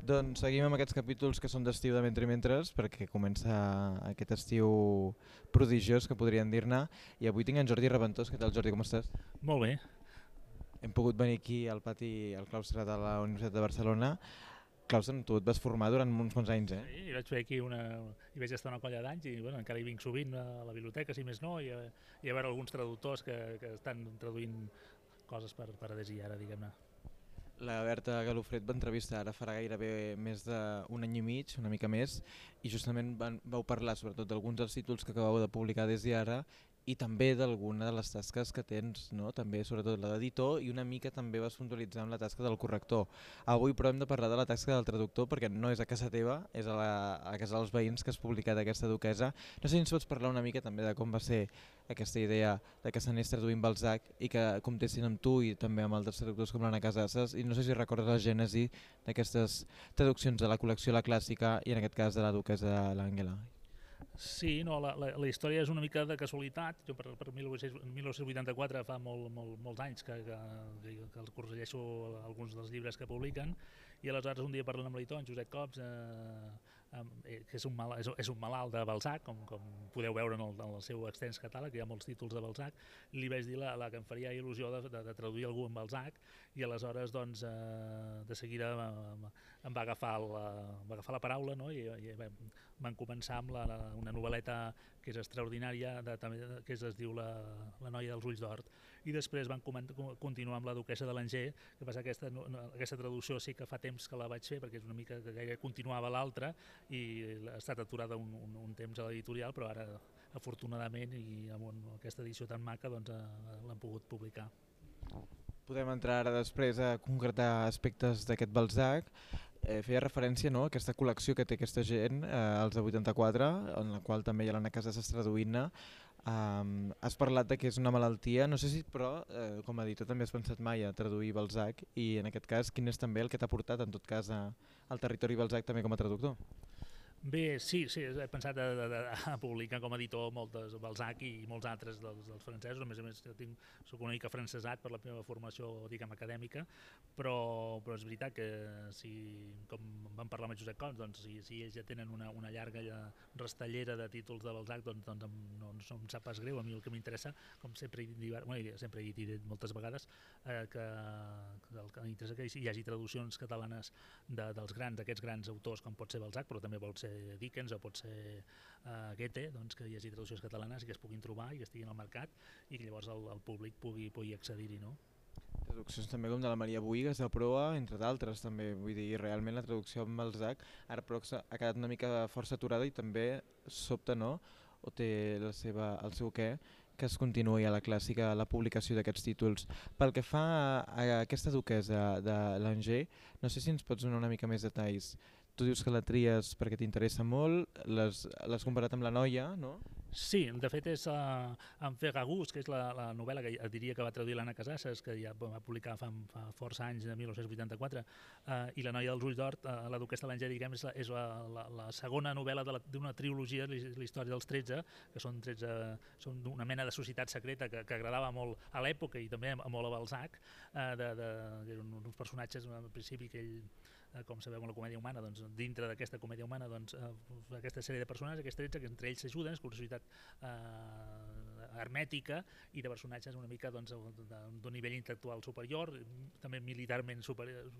Doncs seguim amb aquests capítols que són d'estiu de Mentre Mentres perquè comença aquest estiu prodigiós que podrien dir-ne i avui tinc en Jordi Reventós. Què tal Jordi, com estàs? Molt bé. Hem pogut venir aquí al pati, al claustre de la Universitat de Barcelona. Claustre, tu et vas formar durant uns quants anys, eh? Sí, vaig fer aquí una... i vaig estar una colla d'anys i bueno, encara hi vinc sovint a la biblioteca, si més no, i a, i a veure alguns traductors que, que estan traduint coses per, per adherir ara, diguem-ne. La Berta Galofret va entrevistar ara farà gairebé més d'un any i mig, una mica més, i justament van, vau parlar sobretot d'alguns dels títols que acabeu de publicar des d'ara i també d'alguna de les tasques que tens, no? també sobretot la d'editor i una mica també vas puntualitzar amb la tasca del corrector. Avui però hem de parlar de la tasca del traductor perquè no és a casa teva, és a, la, a casa dels veïns que has publicat aquesta duquesa. No sé si ens pots parlar una mica també de com va ser aquesta idea de que s'anés traduint Balzac i que comptessin amb tu i també amb altres traductors com l'Anna Casasses i no sé si recordes la gènesi d'aquestes traduccions de la col·lecció La Clàssica i en aquest cas de la duquesa l'Àngela. Sí, no, la, la, la història és una mica de casualitat. Jo per, per 1984 fa molt, molt, molts anys que, que, que el corregeixo alguns dels llibres que publiquen i aleshores un dia parlant amb l'editor, en Josep Cops, eh, que és un, mal, és, és un malalt de Balzac, com, com podeu veure en el, en el seu extens catàleg, hi ha molts títols de Balzac, li vaig dir la, la que em faria il·lusió de, de, de traduir algú en Balzac i aleshores doncs, eh, de seguida em va agafar la, va agafar la paraula no? i, i van començar amb la, la, una novel·leta que és extraordinària, de, també, que es diu la, la noia dels ulls d'or, i després van continuar amb la duquesa de l'Anger, que passa que aquesta, aquesta traducció sí que fa temps que la vaig fer, perquè és una mica que gaire continuava l'altra, i ha estat aturada un, un, un temps a l'editorial, però ara, afortunadament, i amb un, aquesta edició tan maca, doncs, eh, l'han pogut publicar. Podem entrar ara després a concretar aspectes d'aquest Balzac eh, feia referència no, a aquesta col·lecció que té aquesta gent, eh, els de 84, en la qual també hi ha l'Anna Casas traduint-ne. Um, has parlat de que és una malaltia, no sé si però eh, com a editor també has pensat mai a traduir Balzac i en aquest cas quin és també el que t'ha portat en tot cas a, al territori Balzac també com a traductor? Bé, sí, sí, he pensat a, a, a publicar com a editor moltes, Balzac i molts altres dels, dels francesos, a més a més tinc, soc una mica francesat per la meva formació diguem, acadèmica, però, però és veritat que si, com vam parlar amb Josep Cons, doncs si, si ells ja tenen una, una llarga rastellera de títols de Balzac, doncs, doncs no, no em sap pas greu, a mi el que m'interessa, com sempre bueno, sempre he dit moltes vegades, eh, que, que el que m'interessa que hi hagi traduccions catalanes de, dels grans, aquests grans autors, com pot ser Balzac, però també pot ser ser Dickens o pot ser uh, Goethe, doncs, que hi hagi traduccions catalanes i que es puguin trobar i que estiguin al mercat i que llavors el, el públic pugui, pugui accedir-hi. No? Traduccions també com de la Maria Buigas de Proa, entre d'altres també, vull dir, realment la traducció amb el ZAC ara però ha quedat una mica força aturada i també sobta, no?, o té la seva, el seu què, que es continuï a la clàssica la publicació d'aquests títols. Pel que fa a, a aquesta duquesa de l'Anger, no sé si ens pots donar una mica més detalls tu dius que la tries perquè t'interessa molt, l'has comparat amb la noia, no? Sí, de fet és uh, en Ferragus, que és la, la novel·la que diria que va traduir l'Anna Casasses, que ja va publicar fa, fa força anys, de 1984, uh, i La noia dels ulls d'or, uh, la duquesta de diguem, és, la, és la, la, la segona novel·la d'una trilogia, la història dels 13, que són 13, són una mena de societat secreta que, que agradava molt a l'època i també molt a Balzac, uh, de, de, de, uns personatges al principi que ell eh, com sabeu en la comèdia humana, doncs, dintre d'aquesta comèdia humana, doncs, eh, aquesta sèrie de personatges, aquests 13, que entre ells s'ajuden, és una societat eh, hermètica i de personatges una mica doncs, d'un nivell intel·lectual superior, també militarment superior,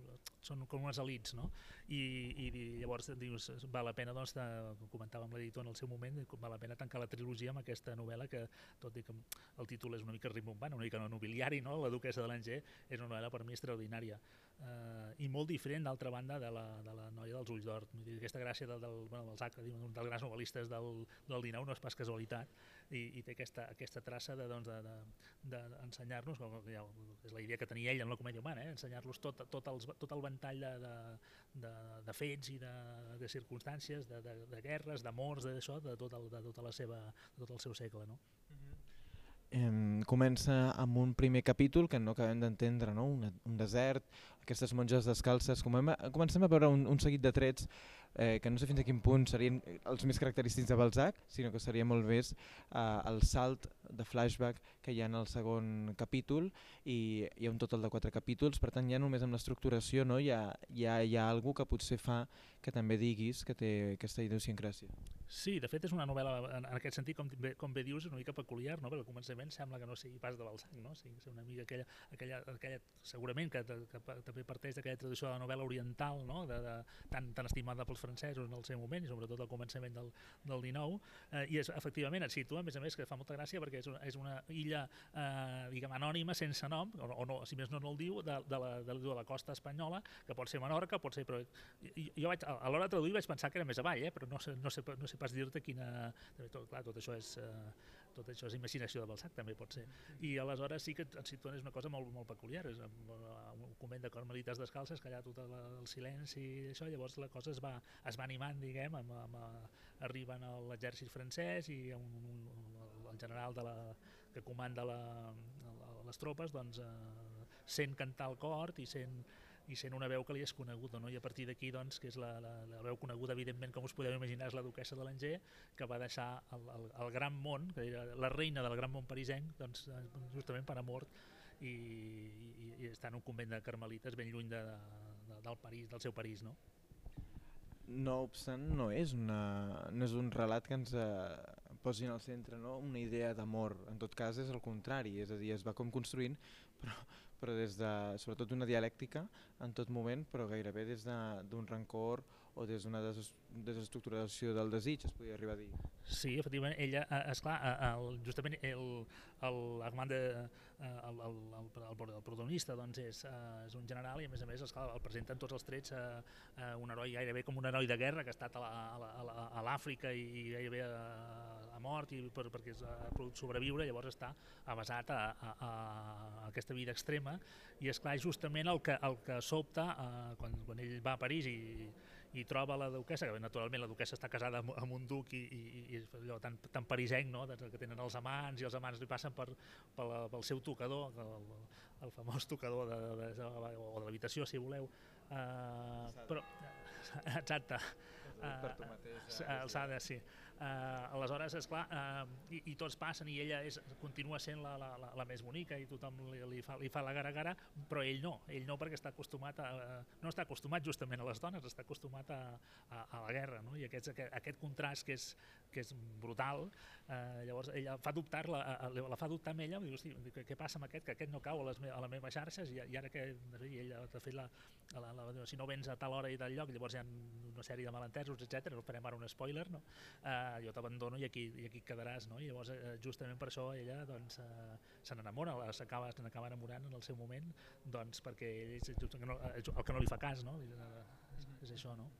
són com unes elites, no? I, i llavors dius, val la pena, doncs, de, comentava amb l'editor en el seu moment, val la pena tancar la trilogia amb aquesta novel·la que, tot i que el títol és una mica rimbombant, una mica no nobiliari, no? la duquesa de l'Anger és una novel·la per mi extraordinària eh, i molt diferent d'altra banda de la, de la noia dels ulls d'or. Aquesta gràcia del, del, bueno, dels, dels, dels grans novel·listes del, del 19 no és pas casualitat i, i té aquesta, aquesta traça d'ensenyar-nos, de, doncs, de, de, de és la idea que tenia ell en la comèdia humana, eh? ensenyar-los tot, tot, els, tot el ventall de, de, de, de fets i de, de circumstàncies, de, de, de guerres, d'amors, d'això, de, tot el, de, tota la seva, de tot el seu segle. No? Eh, comença amb un primer capítol que no acabem d'entendre, no? un, un desert, aquestes monges descalces, comencem a veure un, un seguit de trets eh, que no sé fins a quin punt serien els més característics de Balzac, sinó que seria molt més eh, el salt de flashback que hi ha en el segon capítol i hi ha un total de quatre capítols, per tant ja només amb l'estructuració no, hi, ha, hi, ha, hi ha algú que potser fa que també diguis que té aquesta idiosincràsia. Sí, de fet és una novel·la en, en aquest sentit, com com bé dius, és una mica peculiar, no? perquè al començament sembla que no sigui pas de Balzac, no? sigui una mica aquella, aquella, aquella segurament que, que, que també parteix d'aquella tradició de la novel·la oriental, no? de, de, tan, tan estimada pels francesos en el seu moment i sobretot al començament del, del 19, eh, i és, efectivament et situa, a més a més, que fa molta gràcia perquè és una, és una illa eh, diguem, anònima, sense nom, o, o no, si més no, no el diu, de, de, la, de, de la costa espanyola, que pot ser Menorca, pot ser... Però, jo vaig, a l'hora de traduir vaig pensar que era més avall, eh? però no sé, no sé, no sé pas dir-te quina... Tot, clar, tot això és... Eh, tot això és imaginació de Balzac també pot ser. I aleshores sí que ens situen és una cosa molt, molt peculiar és un convent de carmelites descalces que allà tot el, el silenci i això llavors la cosa es va, es va animant diguem amb, amb, arriben a l'exèrcit francès i un, un, el general de la, que comanda la, les tropes doncs eh, sent cantar el cor i sent i sent una veu que li és coneguda, no? i a partir d'aquí, doncs, que és la, la, la veu coneguda, evidentment, com us podeu imaginar, és la duquessa de l'Anger, que va deixar el, el, el gran món, que era la reina del gran món parisenc, doncs, justament per a mort, i, i, i està en un convent de carmelites ben lluny de, de, del, París, del seu París. No? No obstant, no és, una, no és un relat que ens eh, posi en el centre no? una idea d'amor, en tot cas és el contrari, és a dir, es va com construint, però, però des de, sobretot d'una dialèctica en tot moment, però gairebé des d'un de, rancor o des d'una des, desestructuració del desig, es podria arribar a dir. Sí, efectivament, ella, eh, esclar, eh, el, justament el, el, eh, el, el, el, el, el protagonista doncs és, és un general i a més a més esclar, el presenten tots els trets a, a un heroi gairebé com un heroi de guerra que ha estat a l'Àfrica i gairebé a, a mort i per, perquè ha pogut sobreviure, llavors està avasat a, a, a aquesta vida extrema i és clar justament el que, el que sobta eh, quan, quan ell va a París i, i troba la duquessa, que naturalment la duquessa està casada amb, amb un duc i, i, i allò tan, tan parisenc, no? que tenen els amants i els amants li passen per, per la, pel seu tocador, el, el famós tocador de, de, de, o de l'habitació, si voleu. Uh, però, exacte. Mateix. Alçada, sí. Uh, aleshores, és clar, uh, i, i tots passen i ella és, continua sent la, la, la, la més bonica i tothom li, li, fa, li fa la gara-gara, però ell no, ell no perquè està acostumat a, no està acostumat justament a les dones, està acostumat a, a, a la guerra, no? i aquest, aquest, aquest contrast que és, que és brutal, uh, llavors ella fa dubtar la, la fa dubtar amb ella, diu, hosti, què, què passa amb aquest, que aquest no cau a les, a les meves xarxes i, i ara que i ella ha fet la, la, la, la, si no vens a tal hora i tal lloc, llavors hi ha una sèrie de malentesos, etc. no farem ara un spoiler, no? Jo t'abandono i aquí, i aquí quedaràs, no? I llavors, eh, justament per això ella doncs, eh, se n'enamora, s'acaba n'acaba enamorant en el seu moment, doncs perquè ell és el que no, el que no li fa cas, no? És, és això, no?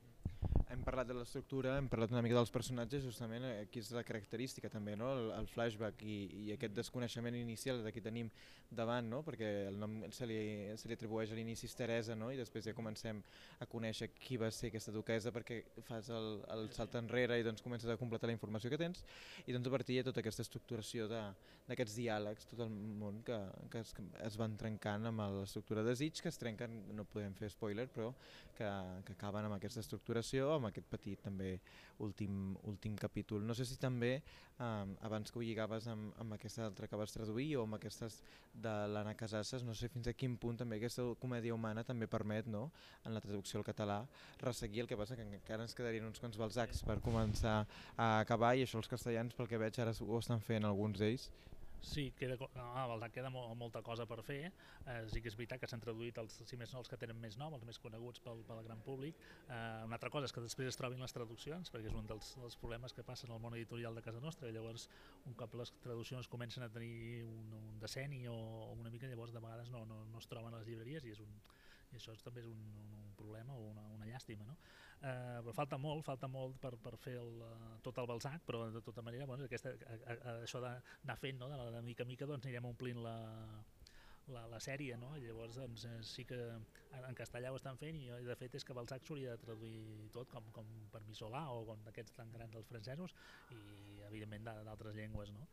Hem parlat de l'estructura, hem parlat una mica dels personatges, justament eh, aquí és la característica també, no? el, el flashback i, i aquest desconeixement inicial de qui tenim davant, no? perquè el nom se li, se li atribueix a l'inici Teresa no? i després ja comencem a conèixer qui va ser aquesta duquesa perquè fas el, el salt enrere i doncs comences a completar la informació que tens i doncs a partir de tota aquesta estructuració d'aquests diàlegs, tot el món que, que, es, es van trencant amb l'estructura de desig, que es trenquen, no podem fer spoiler, però que, que acaben amb aquesta estructuració, amb aquest petit també últim, últim capítol. No sé si també, eh, abans que ho lligaves amb, amb aquesta altra que vas traduir o amb aquestes de l'Anna Casasses, no sé fins a quin punt també aquesta comèdia humana també permet, no?, en la traducció al català, resseguir el que passa que encara ens quedarien uns quants balzacs per començar a acabar i això els castellans, pel que veig, ara ho estan fent alguns d'ells Sí, queda, ah, queda mo, molta cosa per fer. Eh, sí que és veritat que s'han traduït els, si més no, els que tenen més nom, els més coneguts pel, pel gran públic. Eh, una altra cosa és que després es trobin les traduccions, perquè és un dels, dels problemes que passen al món editorial de casa nostra. I llavors, un cop les traduccions comencen a tenir un, un decenni o, o una mica, llavors de vegades no, no, no es troben a les llibreries i és un, i això també és un, un, un problema o una, una llàstima. No? Eh, però falta molt, falta molt per, per fer el, uh, tot el Balzac, però de tota manera bueno, aquesta, a, a, això d'anar fent no? de, de mica a mica doncs anirem omplint la, la, la sèrie, no? llavors doncs, eh, sí que en castellà ho estan fent i de fet és que Balzac s'hauria de traduir tot com, com per Missolà o com d'aquests tan grans dels francesos i evidentment d'altres llengües. No?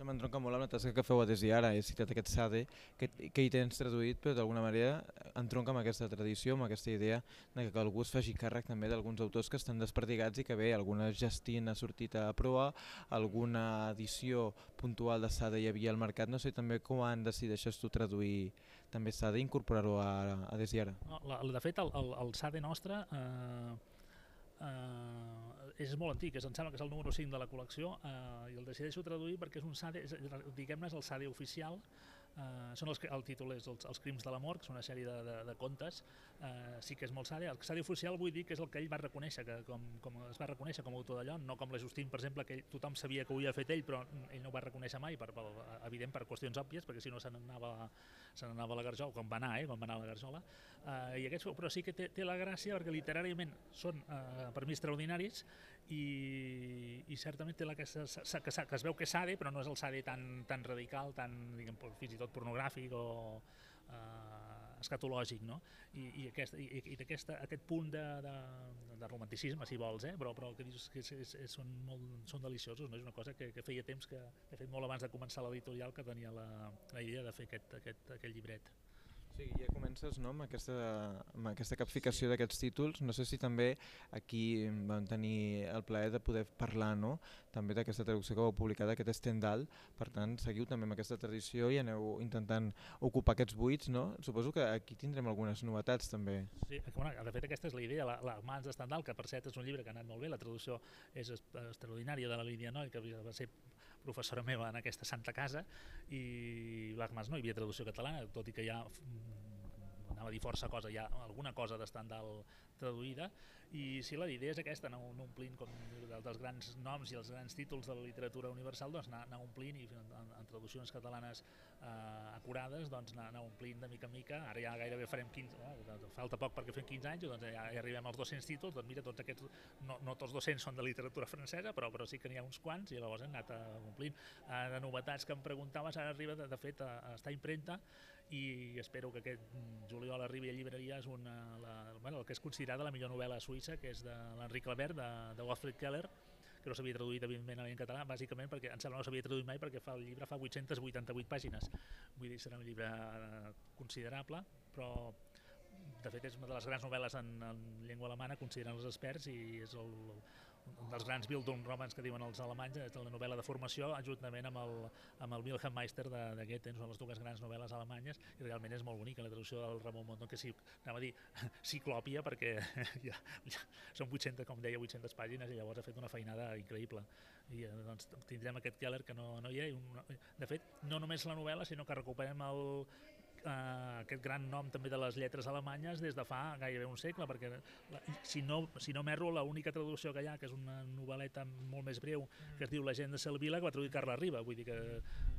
Això m'entronca molt amb la tasca que feu a Des ara. He citat aquest Sade, que, que hi tens traduït, però d'alguna manera entronca amb aquesta tradició, amb aquesta idea de que algú es faci càrrec també d'alguns autors que estan desperdigats i que bé, alguna gestina ha sortit a proa, alguna edició puntual de Sade hi havia al mercat. No sé també com han decideixes tu traduir també Sade i incorporar-ho a, a Des i de fet, el, el, el Sade nostre... Eh, eh, és molt antic, és, em sembla que és el número 5 de la col·lecció eh, i el decideixo traduir perquè és un sade, diguem-ne és el sade oficial Uh, són els, el títol és els, els crims de l'amor, que és una sèrie de, de, de contes, uh, sí que és molt sàdia. El sàdia oficial vull dir que és el que ell va reconèixer, que com, com es va reconèixer com a autor d'allò, no com la Justin, per exemple, que ell, tothom sabia que ho havia fet ell, però ell no ho va reconèixer mai, per, per, evident per qüestions òbvies, perquè si no se n'anava a la Garjola, com va anar, eh, com va anar a la Garjola, uh, i aquests, però sí que té, té la gràcia perquè literàriament són, uh, per mi, extraordinaris i, i certament té la que, que, que, que es veu que és sade, però no és el sade tan, tan radical, tan, diguem, fins i tot pornogràfic o eh, escatològic, no? I, i, aquest, i, i aquest, aquest punt de, de, de romanticisme, si vols, eh? però, però que dius que és, és, és, són, molt, són deliciosos, no? és una cosa que, que feia temps que, he fet molt abans de començar l'editorial, que tenia la, la idea de fer aquest, aquest, aquest llibret. Sí, ja comences no, amb, aquesta, amb aquesta capficació sí. d'aquests títols. No sé si també aquí vam tenir el plaer de poder parlar no? també d'aquesta traducció que vau publicar d'aquest Stendhal. Per tant, seguiu també amb aquesta tradició i aneu intentant ocupar aquests buits. No? Suposo que aquí tindrem algunes novetats també. Sí, bueno, de fet aquesta és la idea. La, la Mans de Stendhal, que per cert és un llibre que ha anat molt bé, la traducció és extraordinària de la Lídia Noy, que va ser professora meva en aquesta santa casa i l'Armas no? Hi havia traducció catalana, tot i que ja mm, anava a dir força cosa, hi ha alguna cosa d'estandal traduïda i si la idea és aquesta, anar, omplint com dels grans noms i els grans títols de la literatura universal, doncs anar, anar omplint i en, en traduccions catalanes eh, acurades, doncs anar, anar omplint de mica en mica, ara ja gairebé farem 15, eh, falta poc perquè fem 15 anys, doncs ja, ja arribem als 200 títols, doncs mira, tots aquests, no, no tots 200 són de literatura francesa, però, però sí que n'hi ha uns quants i llavors hem anat uh, omplint. Eh, de novetats que em preguntaves, ara arriba de, de fet a, a estar imprenta i espero que aquest juliol arribi a llibreries una, la, bueno, el que és considerada la millor novel·la suïssa, que és de l'Enric Claver, de, de Wilfried Keller, que no s'havia traduït evidentment en català, bàsicament perquè em sembla no s'havia traduït mai perquè fa el llibre fa 888 pàgines. Vull dir, serà un llibre eh, considerable, però de fet és una de les grans novel·les en, en llengua alemana, consideren els experts, i és el, un dels grans Bildungsromans que diuen els alemanys, és la novel·la de formació, juntament amb el, amb el Wilhelm Meister de, de Goethe, són les dues grans novel·les alemanyes, i realment és molt bonica la traducció del Ramon Montón, que sí, anava a dir ciclòpia, perquè ja, ja, són 800, com deia, 800 pàgines, i llavors ha fet una feinada increïble. I eh, doncs, tindrem aquest Keller que no, no hi ha, i un, de fet, no només la novel·la, sinó que recuperem el, eh, aquest gran nom també de les lletres alemanyes des de fa gairebé un segle, perquè la, si no, si no m'erro, l'única traducció que hi ha, que és una novel·leta molt més breu, que es diu La gent de Selvila, que va traduir Carla Riba, vull dir que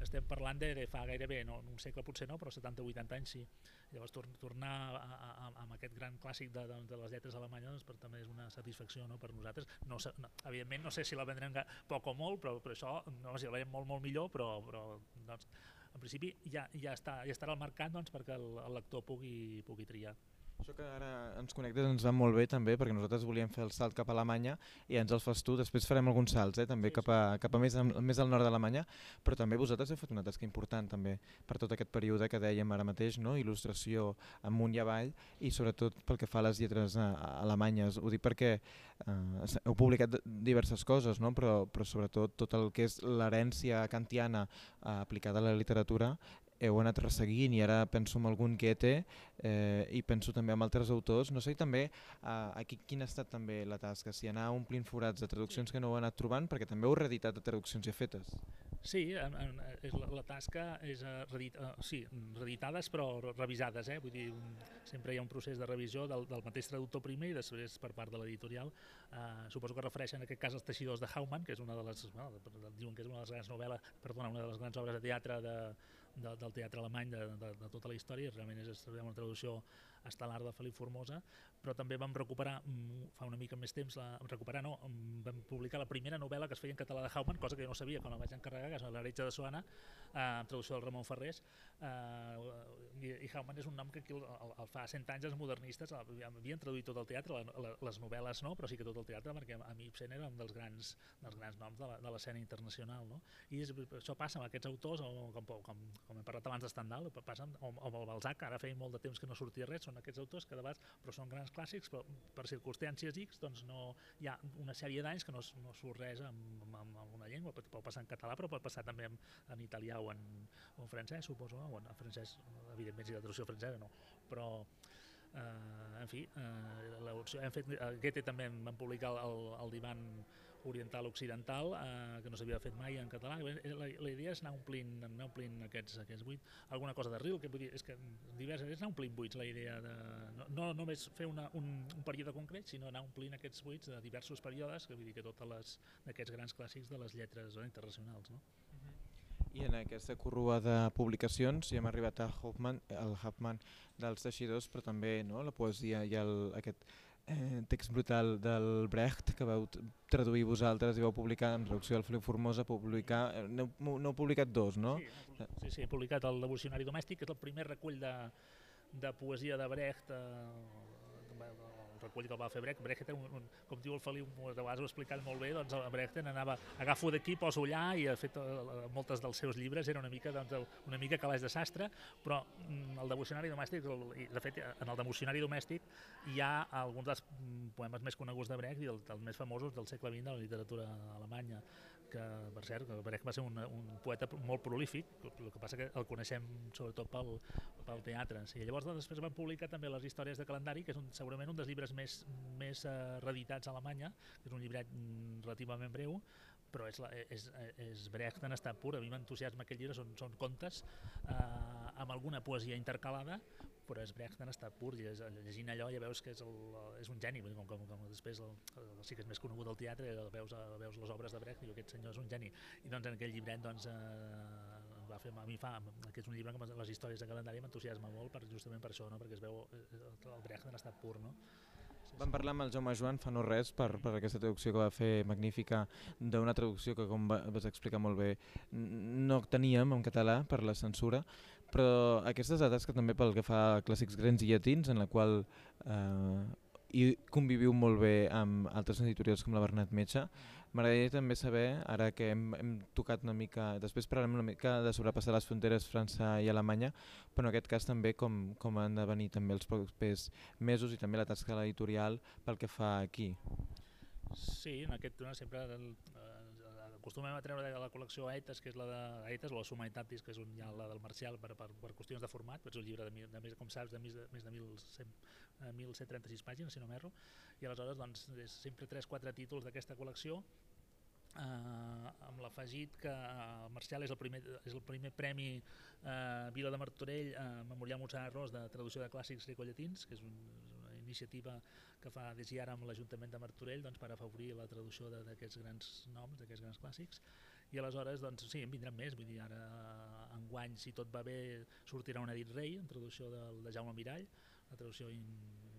estem parlant de, de fa gairebé, no, un segle potser no, però 70-80 anys sí. Llavors tor tornar a, a, a, amb aquest gran clàssic de, de, de les lletres alemanyes doncs, per, també és una satisfacció no, per nosaltres. No, no, evidentment no sé si la vendrem poc o molt, però, però això no, si la veiem molt, molt millor, però, però doncs, en principi ja, ja, està, ja estarà al mercat doncs, perquè el, el lector pugui, pugui triar. Això que ara ens connectes ens va molt bé també perquè nosaltres volíem fer el salt cap a Alemanya i ens el fas tu, després farem alguns salts eh, també sí, cap, a, cap a més, més al nord d'Alemanya, però també vosaltres heu fet una tasca important també per tot aquest període que dèiem ara mateix, no? il·lustració amunt i avall i sobretot pel que fa a les lletres a, a alemanyes. Ho dic perquè eh, heu publicat diverses coses, no? però, però sobretot tot el que és l'herència kantiana eh, aplicada a la literatura heu anat resseguint i ara penso en algun Goethe eh, i penso també en altres autors. No sé també eh, aquí quina ha estat també la tasca, si anar omplint forats de traduccions que no heu anat trobant, perquè també heu reeditat de traduccions ja fetes. Sí, és la, la tasca és uh, reedit, uh, sí, reeditades però revisades, eh? vull dir, sempre hi ha un procés de revisió del, del mateix traductor primer i després per part de l'editorial. Uh, suposo que refereixen en aquest cas als teixidors de Hauman, que és una de les, bueno, diuen que és una de les grans novel·les, perdona, una de les grans obres de teatre de, de, del teatre alemany de, de, de tota la història, realment és, una traducció estel·lar de Felip Formosa, però també vam recuperar, mm, fa una mica més temps, la, recuperar no, vam publicar la primera novel·la que es feia en català de Hauman, cosa que jo no sabia quan la vaig encarregar, que és l'Heretge de Soana, eh, amb traducció del Ramon Ferrés, eh, i, i Hauman és un nom que aquí el, el, el fa 100 anys els modernistes havien traduït tot el teatre, la, la, les novel·les no, però sí que tot el teatre, perquè a mi Ibsen era un dels grans, dels grans noms de l'escena internacional. No? I és, això passa amb aquests autors, o com, com, com hem parlat abans de Stendhal, passa amb, amb el Balzac, ara feia molt de temps que no sortia res, són aquests autors que de vegades, però són grans clàssics, però per circumstàncies X doncs no, hi ha una sèrie d'anys que no, no surt res amb, amb, amb una llengua, pot, pot passar en català, però pot passar també en, en italià o en, o en francès, suposo, o en, en francès, evidentment si la traducció francesa no, però eh, en fi, eh, hem fet, a Goethe també vam publicar el, el divan oriental occidental eh, que no s'havia fet mai en català. La, la idea és anar omplint, anar omplint aquests, aquests buits, alguna cosa de ril que vull dir, és que diverses, és anar omplint buits la idea de, no, no només fer una, un, un període concret sinó anar omplint aquests buits de diversos períodes que vull dir que totes les d'aquests grans clàssics de les lletres no, internacionals no? I en aquesta corrua de publicacions ja hem arribat a Hoffman, el Huffman dels teixidors, però també no, la poesia i el, aquest eh, text brutal del Brecht que vau traduir vosaltres i vau publicar en traducció del Feliu Formosa, publicar, n'heu no publicat dos, no? Sí, sí, sí, he publicat el Devocionari Domèstic, que és el primer recull de, de poesia de Brecht, eh, recull que el va fer Brecht, Brecht un, un, com diu el Feliu, de vegades ho ha explicat molt bé, doncs Brecht anava, agafo d'aquí, poso allà i ha fet eh, moltes dels seus llibres era una mica, doncs, una mica calaix de sastre, però mm, el devocionari domèstic, el, de fet en el devocionari domèstic hi ha alguns dels mm, poemes més coneguts de Brecht i els, els més famosos del segle XX de la literatura alemanya que per cert, que Brecht va ser un, un poeta molt prolífic, el que passa que el coneixem sobretot pel, pel teatre. Sí, llavors doncs, després van publicar també les històries de calendari, que és un, segurament un dels llibres més, més uh, reeditats a Alemanya, que és un llibret mm, relativament breu, però és, la, és, és Brecht en estat pur, a mi m'entusiasma aquest llibre, són, són contes eh, amb alguna poesia intercalada, però és Brecht en estat pur, i llegint allò ja veus que és, el, és un geni, com, com, com després el, el, sí que és més conegut al teatre, veus, veus les obres de Brecht i aquest senyor és un geni. I doncs en aquell llibret doncs, eh, va fer, a mi fa, que és un llibre que les històries de calendari m'entusiasma molt per, justament per això, no? perquè es veu eh, el Brecht en estat pur. No? Vam parlar amb el Jaume Joan fa no res per, per aquesta traducció que va fer magnífica d'una traducció que, com vas explicar molt bé, no teníem en català per la censura, però aquestes dades que també pel que fa a clàssics grecs i llatins, en la qual eh, i conviviu molt bé amb altres editorials com la Bernat Metge, M'agradaria també saber, ara que hem, hem tocat una mica, després parlarem una mica de sobrepassar les fronteres França i Alemanya, però en aquest cas també com, com han de venir també els propers mesos i també la tasca de l'editorial pel que fa aquí. Sí, en aquest tema sempre el, acostumem a treure de la col·lecció Aetas, que és la de Aetas, o la Humanitatis, que és un, ja la del Marcial per, per, per qüestions de format, és un llibre de, de més, com saps, de més de, més de 1.136 eh, pàgines, si no m'erro, i aleshores doncs, és sempre 3-4 títols d'aquesta col·lecció, eh, amb l'afegit que eh, el Marcial és el primer, és el primer premi eh, Vila de Martorell eh, Memorial Montserrat Ros de traducció de clàssics grecollatins, que és un, iniciativa que fa des ara amb l'Ajuntament de Martorell doncs, per afavorir la traducció d'aquests grans noms, d'aquests grans clàssics. I aleshores doncs, sí, en vindran més. Vull dir, ara enguany si tot va bé sortirà un edit rei en traducció del, de Jaume Mirall una traducció in,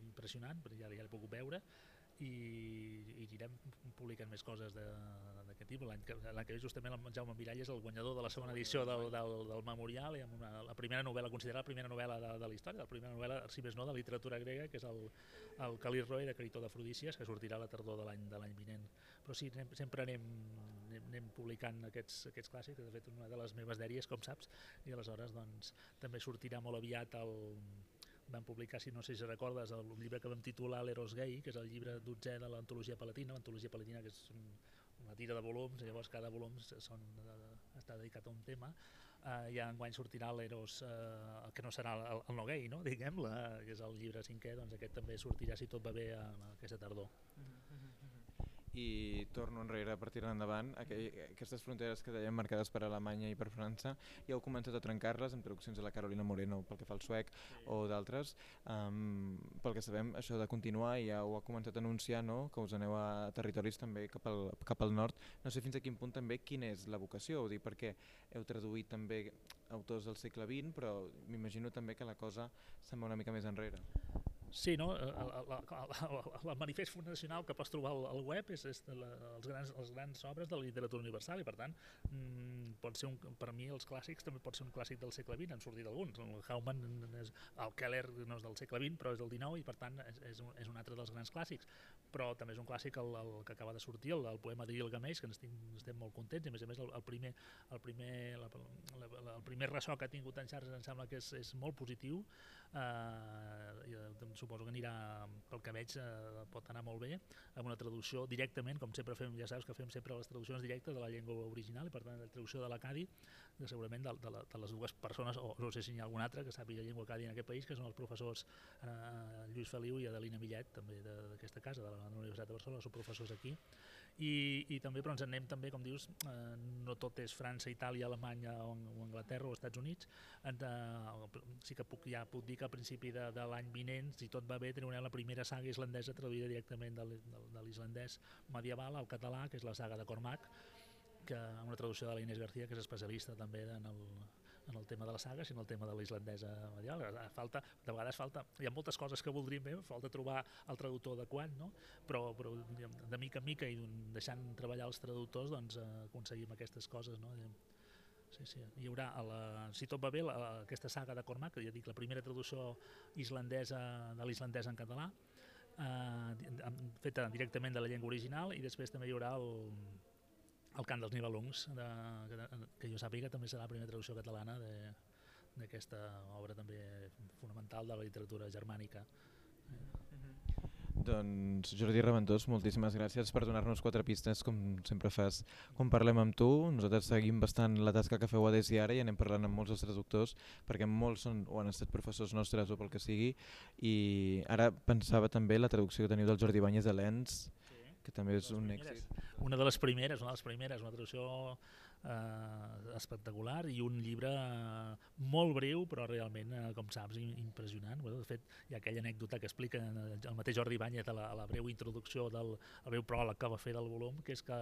impressionant perquè ja, ja l'he pogut veure i, i anirem publicant més coses d'aquest tipus. L'any que, que ve justament el Jaume Mirall és el guanyador de la segona edició del, del, del Memorial i amb una, la primera novel·la, considerada la primera novel·la de, de la història, la primera novel·la, si més no, de literatura grega, que és el, el Calir Roy de Critó d'Afrodícies, que sortirà a la tardor de l'any de l'any vinent. Però sí, anem, sempre anem, anem, anem publicant aquests, aquests clàssics, de fet una de les meves dèries, com saps, i aleshores doncs, també sortirà molt aviat el, vam publicar, si no sé si recordes, el llibre que vam titular L'Eros Gay, que és el llibre dotzè de l'antologia palatina, l'antologia palatina que és una tira de volums, llavors cada volum són, està dedicat a un tema, eh, i enguany sortirà l'Eros, eh, que no serà el, el no gay, no? diguem que és el llibre cinquè, doncs aquest també sortirà si tot va bé aquesta tardor. Mm -hmm i torno enrere per tirar endavant aquestes fronteres que dèiem marcades per Alemanya i per França ja heu començat a trencar-les amb traduccions de la Carolina Moreno pel que fa al suec sí. o d'altres um, pel que sabem això de continuar ja ho ha començat a anunciar no? que us aneu a territoris també cap al, cap al nord no sé fins a quin punt també quina és la vocació dir, perquè heu traduït també autors del segle XX, però m'imagino també que la cosa se'n va una mica més enrere. Sí, no? El, el, el, el manifest fundacional que pots trobar al, al web és, és la, els, grans, els grans obres de la literatura universal i per tant mm, pot ser un, per mi els clàssics també pot ser un clàssic del segle XX, han sortit alguns el Hauman, és, el Keller no és del segle XX però és del XIX i per tant és, és, un, és un altre dels grans clàssics. Però també és un clàssic el, el que acaba de sortir, el, el poema de Gilgamesh que estem, estem molt contents i a més a més el, el primer, el primer, la, la, la, el primer ressò que ha tingut en Charles em sembla que és, és molt positiu eh, suposo que anirà, pel que veig, eh, pot anar molt bé, amb una traducció directament, com sempre fem, ja saps que fem sempre les traduccions directes de la llengua original, i per tant la traducció de l'Acadi, segurament de, de, la, de les dues persones, o no sé si hi ha alguna altra que sàpiga llengua Acadi en aquest país, que són els professors eh, Lluís Feliu i Adelina Millet, també d'aquesta casa, de la Universitat de Barcelona, són professors aquí, i, i també però ens anem també, com dius, eh, no tot és França, Itàlia, Alemanya o, o Anglaterra o Estats Units, en, eh, sí que puc, ja puc dir que a principi de, de l'any vinent, si tot va bé, tenim la primera saga islandesa traduïda directament de, l'islandès medieval al català, que és la saga de Cormac, que amb una traducció de l'Inés García, que és especialista també en el, en el tema de la saga, sinó el tema de l'islandesa medieval. Falta, de vegades falta, hi ha moltes coses que voldríem bé, falta trobar el traductor adequat, no? però, però de mica en mica i deixant treballar els traductors doncs, aconseguim aquestes coses. No? Sí, sí. Hi haurà, a la, si tot va bé, la, aquesta saga de Cormac, ja dic, la primera traducció islandesa de l'islandès en català, eh, feta directament de la llengua original, i després també hi haurà el, el cant dels Nivelungs, de, que, que jo sàpiga també serà la primera traducció catalana d'aquesta obra també fonamental de la literatura germànica. Doncs Jordi Reventós, moltíssimes gràcies per donar-nos quatre pistes, com sempre fas quan parlem amb tu. Nosaltres seguim bastant la tasca que feu a Des i ara i anem parlant amb molts dels traductors, perquè molts són o han estat professors nostres o pel que sigui, i ara pensava també la traducció que teniu del Jordi Banyes de l'ENS, que també és un èxit. Una de les primeres, una de les primeres, una traducció eh, espectacular i un llibre eh, molt breu però realment, eh, com saps, impressionant. Bueno, de fet, hi ha aquella anècdota que explica el mateix Jordi Banyet a la, a la breu introducció del el breu pròleg que va fer del volum, que és que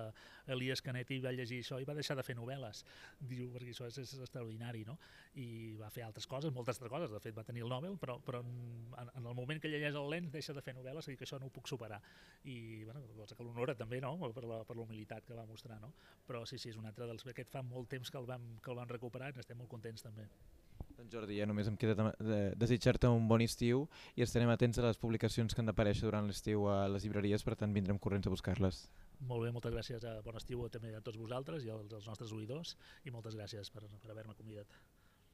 Elias Canetti va llegir això i va deixar de fer novel·les, diu, perquè això és, és extraordinari, no? I va fer altres coses, moltes altres coses, de fet va tenir el Nobel, però, però en, en el moment que llegeix el lens deixa de fer novel·les, i que això no ho puc superar. I, bueno, cosa que l'honora també, no?, per la, per humilitat que va mostrar, no? Però sí, sí, és un altre dels aquest fa molt temps que el vam, que el vam recuperar i n'estem molt contents també. Doncs Jordi, ja només em queda de desitjar-te un bon estiu i estarem atents a les publicacions que han d'aparèixer durant l'estiu a les llibreries, per tant vindrem corrents a buscar-les. Molt bé, moltes gràcies, a bon estiu també a tots vosaltres i als, als nostres oïdors i moltes gràcies per, per haver-me convidat.